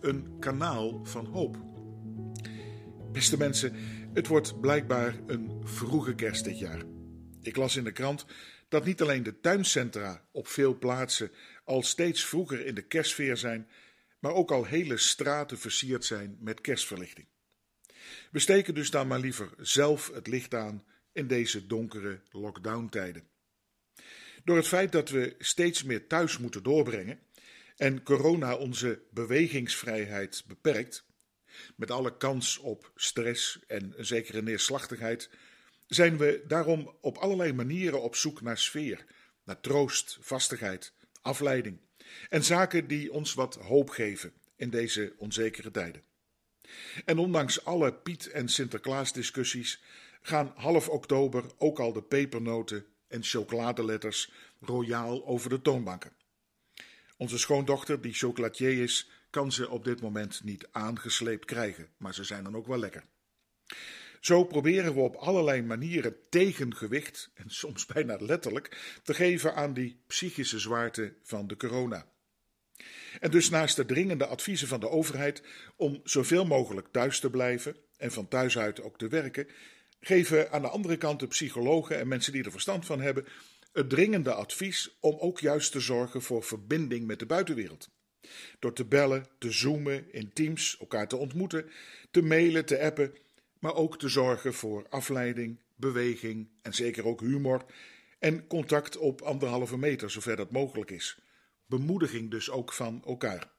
een kanaal van hoop. Beste mensen, het wordt blijkbaar een vroege kerst dit jaar. Ik las in de krant dat niet alleen de tuincentra op veel plaatsen al steeds vroeger in de kerstfeer zijn, maar ook al hele straten versierd zijn met kerstverlichting. We steken dus dan maar liever zelf het licht aan in deze donkere lockdowntijden. Door het feit dat we steeds meer thuis moeten doorbrengen en corona onze bewegingsvrijheid beperkt, met alle kans op stress en een zekere neerslachtigheid, zijn we daarom op allerlei manieren op zoek naar sfeer, naar troost, vastigheid, afleiding en zaken die ons wat hoop geven in deze onzekere tijden. En ondanks alle Piet- en Sinterklaas-discussies gaan half oktober ook al de pepernoten en chocoladeletters royaal over de toonbanken. Onze schoondochter, die chocolatier is, kan ze op dit moment niet aangesleept krijgen, maar ze zijn dan ook wel lekker. Zo proberen we op allerlei manieren tegengewicht, en soms bijna letterlijk, te geven aan die psychische zwaarte van de corona. En dus naast de dringende adviezen van de overheid om zoveel mogelijk thuis te blijven en van thuis uit ook te werken, geven aan de andere kant de psychologen en mensen die er verstand van hebben het dringende advies om ook juist te zorgen voor verbinding met de buitenwereld. Door te bellen, te zoomen, in teams elkaar te ontmoeten, te mailen, te appen, maar ook te zorgen voor afleiding, beweging en zeker ook humor en contact op anderhalve meter, zover dat mogelijk is. Bemoediging dus ook van elkaar.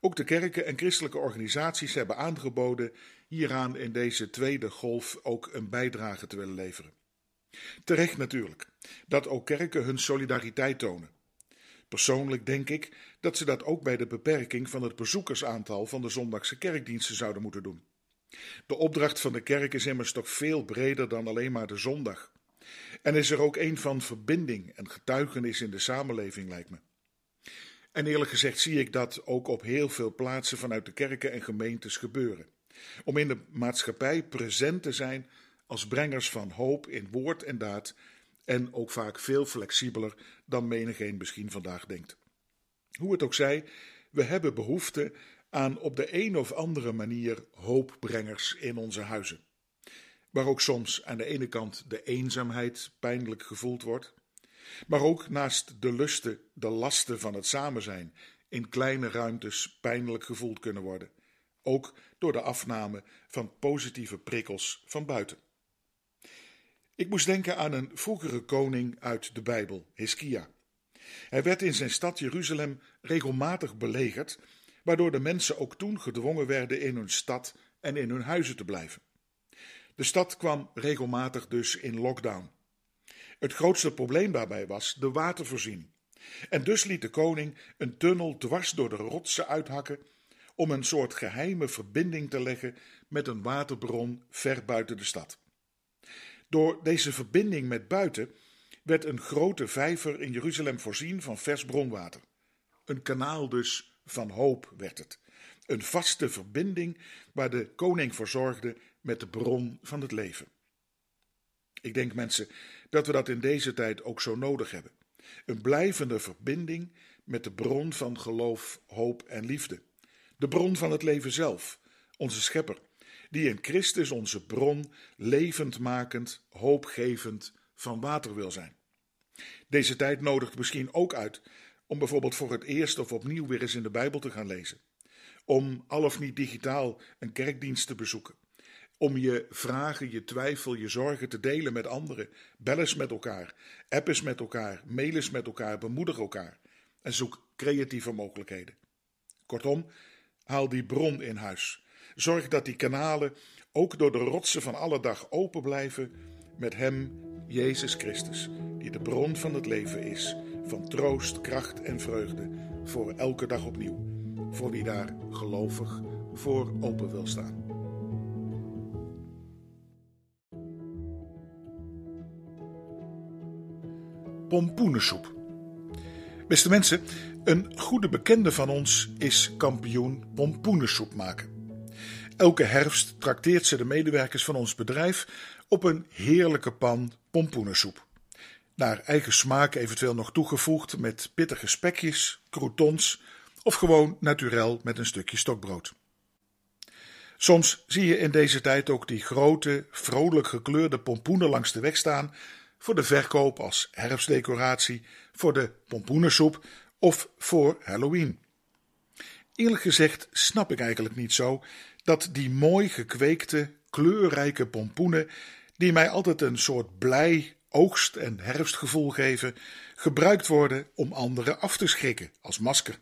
Ook de kerken en christelijke organisaties hebben aangeboden hieraan in deze tweede golf ook een bijdrage te willen leveren. Terecht natuurlijk dat ook kerken hun solidariteit tonen. Persoonlijk denk ik dat ze dat ook bij de beperking van het bezoekersaantal van de zondagse kerkdiensten zouden moeten doen. De opdracht van de kerk is immers toch veel breder dan alleen maar de zondag. En is er ook een van verbinding en getuigenis in de samenleving, lijkt me. En eerlijk gezegd zie ik dat ook op heel veel plaatsen vanuit de kerken en gemeentes gebeuren. Om in de maatschappij present te zijn als brengers van hoop in woord en daad en ook vaak veel flexibeler dan menigeen misschien vandaag denkt. Hoe het ook zij, we hebben behoefte aan op de een of andere manier hoopbrengers in onze huizen. Waar ook soms aan de ene kant de eenzaamheid pijnlijk gevoeld wordt, maar ook naast de lusten, de lasten van het samen zijn in kleine ruimtes pijnlijk gevoeld kunnen worden, ook door de afname van positieve prikkels van buiten. Ik moest denken aan een vroegere koning uit de Bijbel, Hiskia. Hij werd in zijn stad Jeruzalem regelmatig belegerd, waardoor de mensen ook toen gedwongen werden in hun stad en in hun huizen te blijven. De stad kwam regelmatig dus in lockdown. Het grootste probleem daarbij was de watervoorziening. En dus liet de koning een tunnel dwars door de rotsen uithakken om een soort geheime verbinding te leggen met een waterbron ver buiten de stad. Door deze verbinding met buiten werd een grote vijver in Jeruzalem voorzien van vers bronwater. Een kanaal dus van hoop werd het. Een vaste verbinding waar de koning voor zorgde met de bron van het leven. Ik denk mensen dat we dat in deze tijd ook zo nodig hebben. Een blijvende verbinding met de bron van geloof, hoop en liefde. De bron van het leven zelf, onze schepper, die in Christus onze bron levendmakend, hoopgevend van water wil zijn. Deze tijd nodigt misschien ook uit om bijvoorbeeld voor het eerst of opnieuw weer eens in de Bijbel te gaan lezen. Om al of niet digitaal een kerkdienst te bezoeken. Om je vragen, je twijfel, je zorgen te delen met anderen. Bel eens met elkaar, app eens met elkaar, mail eens met elkaar, bemoedig elkaar. En zoek creatieve mogelijkheden. Kortom, haal die bron in huis. Zorg dat die kanalen ook door de rotsen van alle dag open blijven met Hem, Jezus Christus, die de bron van het leven is, van troost, kracht en vreugde voor elke dag opnieuw, voor wie daar gelovig voor open wil staan. Pompoenensoep. Beste mensen, een goede bekende van ons is kampioen pompoenensoep maken. Elke herfst trakteert ze de medewerkers van ons bedrijf op een heerlijke pan pompoenensoep. Naar eigen smaak eventueel nog toegevoegd met pittige spekjes, croutons, of gewoon naturel met een stukje stokbrood. Soms zie je in deze tijd ook die grote, vrolijk gekleurde pompoenen langs de weg staan voor de verkoop als herfstdecoratie, voor de pompoenensoep of voor Halloween. Eerlijk gezegd snap ik eigenlijk niet zo dat die mooi gekweekte, kleurrijke pompoenen, die mij altijd een soort blij oogst- en herfstgevoel geven, gebruikt worden om anderen af te schrikken als masker.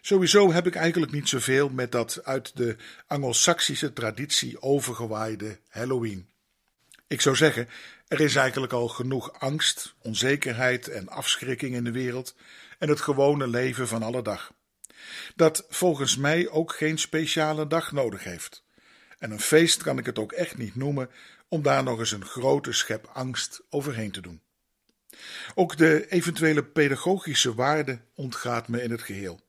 Sowieso heb ik eigenlijk niet zoveel met dat uit de Anglo-Saxische traditie overgewaaide Halloween. Ik zou zeggen, er is eigenlijk al genoeg angst, onzekerheid en afschrikking in de wereld en het gewone leven van alle dag. Dat volgens mij ook geen speciale dag nodig heeft. En een feest kan ik het ook echt niet noemen om daar nog eens een grote schep angst overheen te doen. Ook de eventuele pedagogische waarde ontgaat me in het geheel.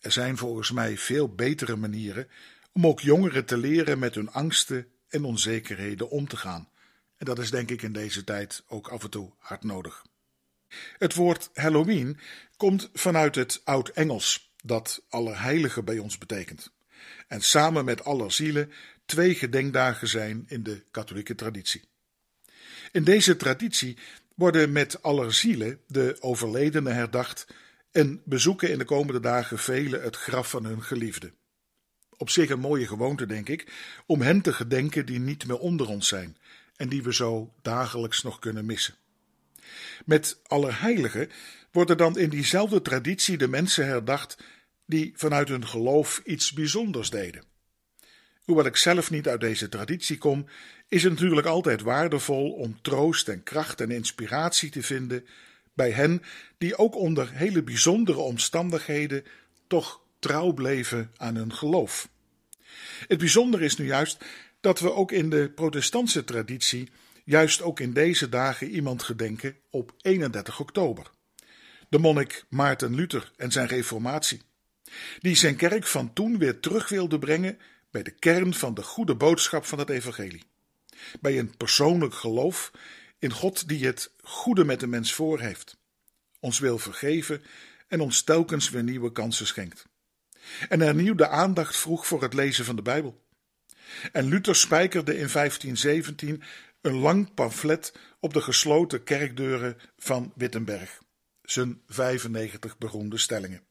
Er zijn volgens mij veel betere manieren om ook jongeren te leren met hun angsten en onzekerheden om te gaan. En dat is denk ik in deze tijd ook af en toe hard nodig. Het woord Halloween komt vanuit het Oud-Engels, dat Allerheilige bij ons betekent. En samen met Allerzielen twee gedenkdagen zijn in de katholieke traditie. In deze traditie worden met Allerzielen de overledenen herdacht en bezoeken in de komende dagen velen het graf van hun geliefde. Op zich een mooie gewoonte, denk ik, om hen te gedenken die niet meer onder ons zijn en die we zo dagelijks nog kunnen missen. Met Allerheiligen worden dan in diezelfde traditie de mensen herdacht die vanuit hun geloof iets bijzonders deden. Hoewel ik zelf niet uit deze traditie kom, is het natuurlijk altijd waardevol om troost en kracht en inspiratie te vinden bij hen die ook onder hele bijzondere omstandigheden toch trouw bleven aan hun geloof. Het bijzondere is nu juist dat we ook in de protestantse traditie juist ook in deze dagen iemand gedenken op 31 oktober. De monnik Maarten Luther en zijn reformatie, die zijn kerk van toen weer terug wilde brengen bij de kern van de goede boodschap van het evangelie. Bij een persoonlijk geloof in God die het goede met de mens voor heeft, ons wil vergeven en ons telkens weer nieuwe kansen schenkt. En hernieuw de aandacht vroeg voor het lezen van de Bijbel. En Luther spijkerde in 1517 een lang pamflet op de gesloten kerkdeuren van Wittenberg, zijn 95 beroemde stellingen.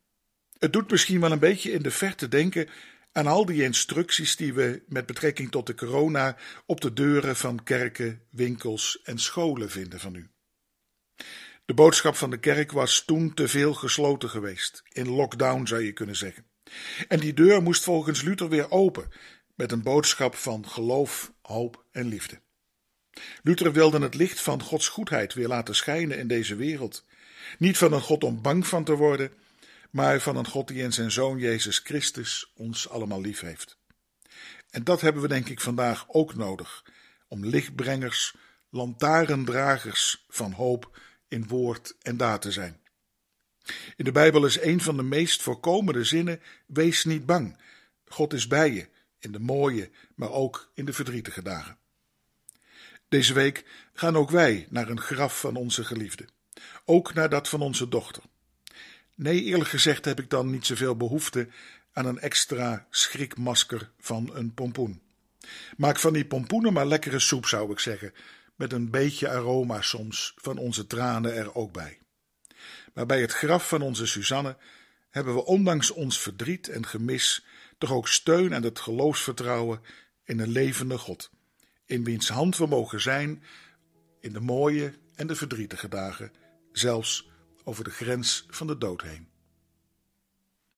Het doet misschien wel een beetje in de verte denken aan al die instructies die we met betrekking tot de corona op de deuren van kerken, winkels en scholen vinden van u. De boodschap van de kerk was toen te veel gesloten geweest, in lockdown zou je kunnen zeggen. En die deur moest volgens Luther weer open, met een boodschap van geloof, hoop en liefde. Luther wilde het licht van Gods goedheid weer laten schijnen in deze wereld. Niet van een God om bang van te worden, maar van een God die in zijn Zoon Jezus Christus ons allemaal lief heeft. En dat hebben we denk ik vandaag ook nodig, om lichtbrengers, lantaarndragers van hoop in woord en daad te zijn. In de Bijbel is een van de meest voorkomende zinnen: Wees niet bang. God is bij je, in de mooie, maar ook in de verdrietige dagen. Deze week gaan ook wij naar een graf van onze geliefde, ook naar dat van onze dochter. Nee, eerlijk gezegd heb ik dan niet zoveel behoefte aan een extra schrikmasker van een pompoen. Maak van die pompoenen maar lekkere soep, zou ik zeggen, met een beetje aroma soms van onze tranen er ook bij. Maar bij het graf van onze Suzanne hebben we ondanks ons verdriet en gemis toch ook steun en het geloofsvertrouwen in een levende God, in wiens hand we mogen zijn in de mooie en de verdrietige dagen, zelfs over de grens van de dood heen.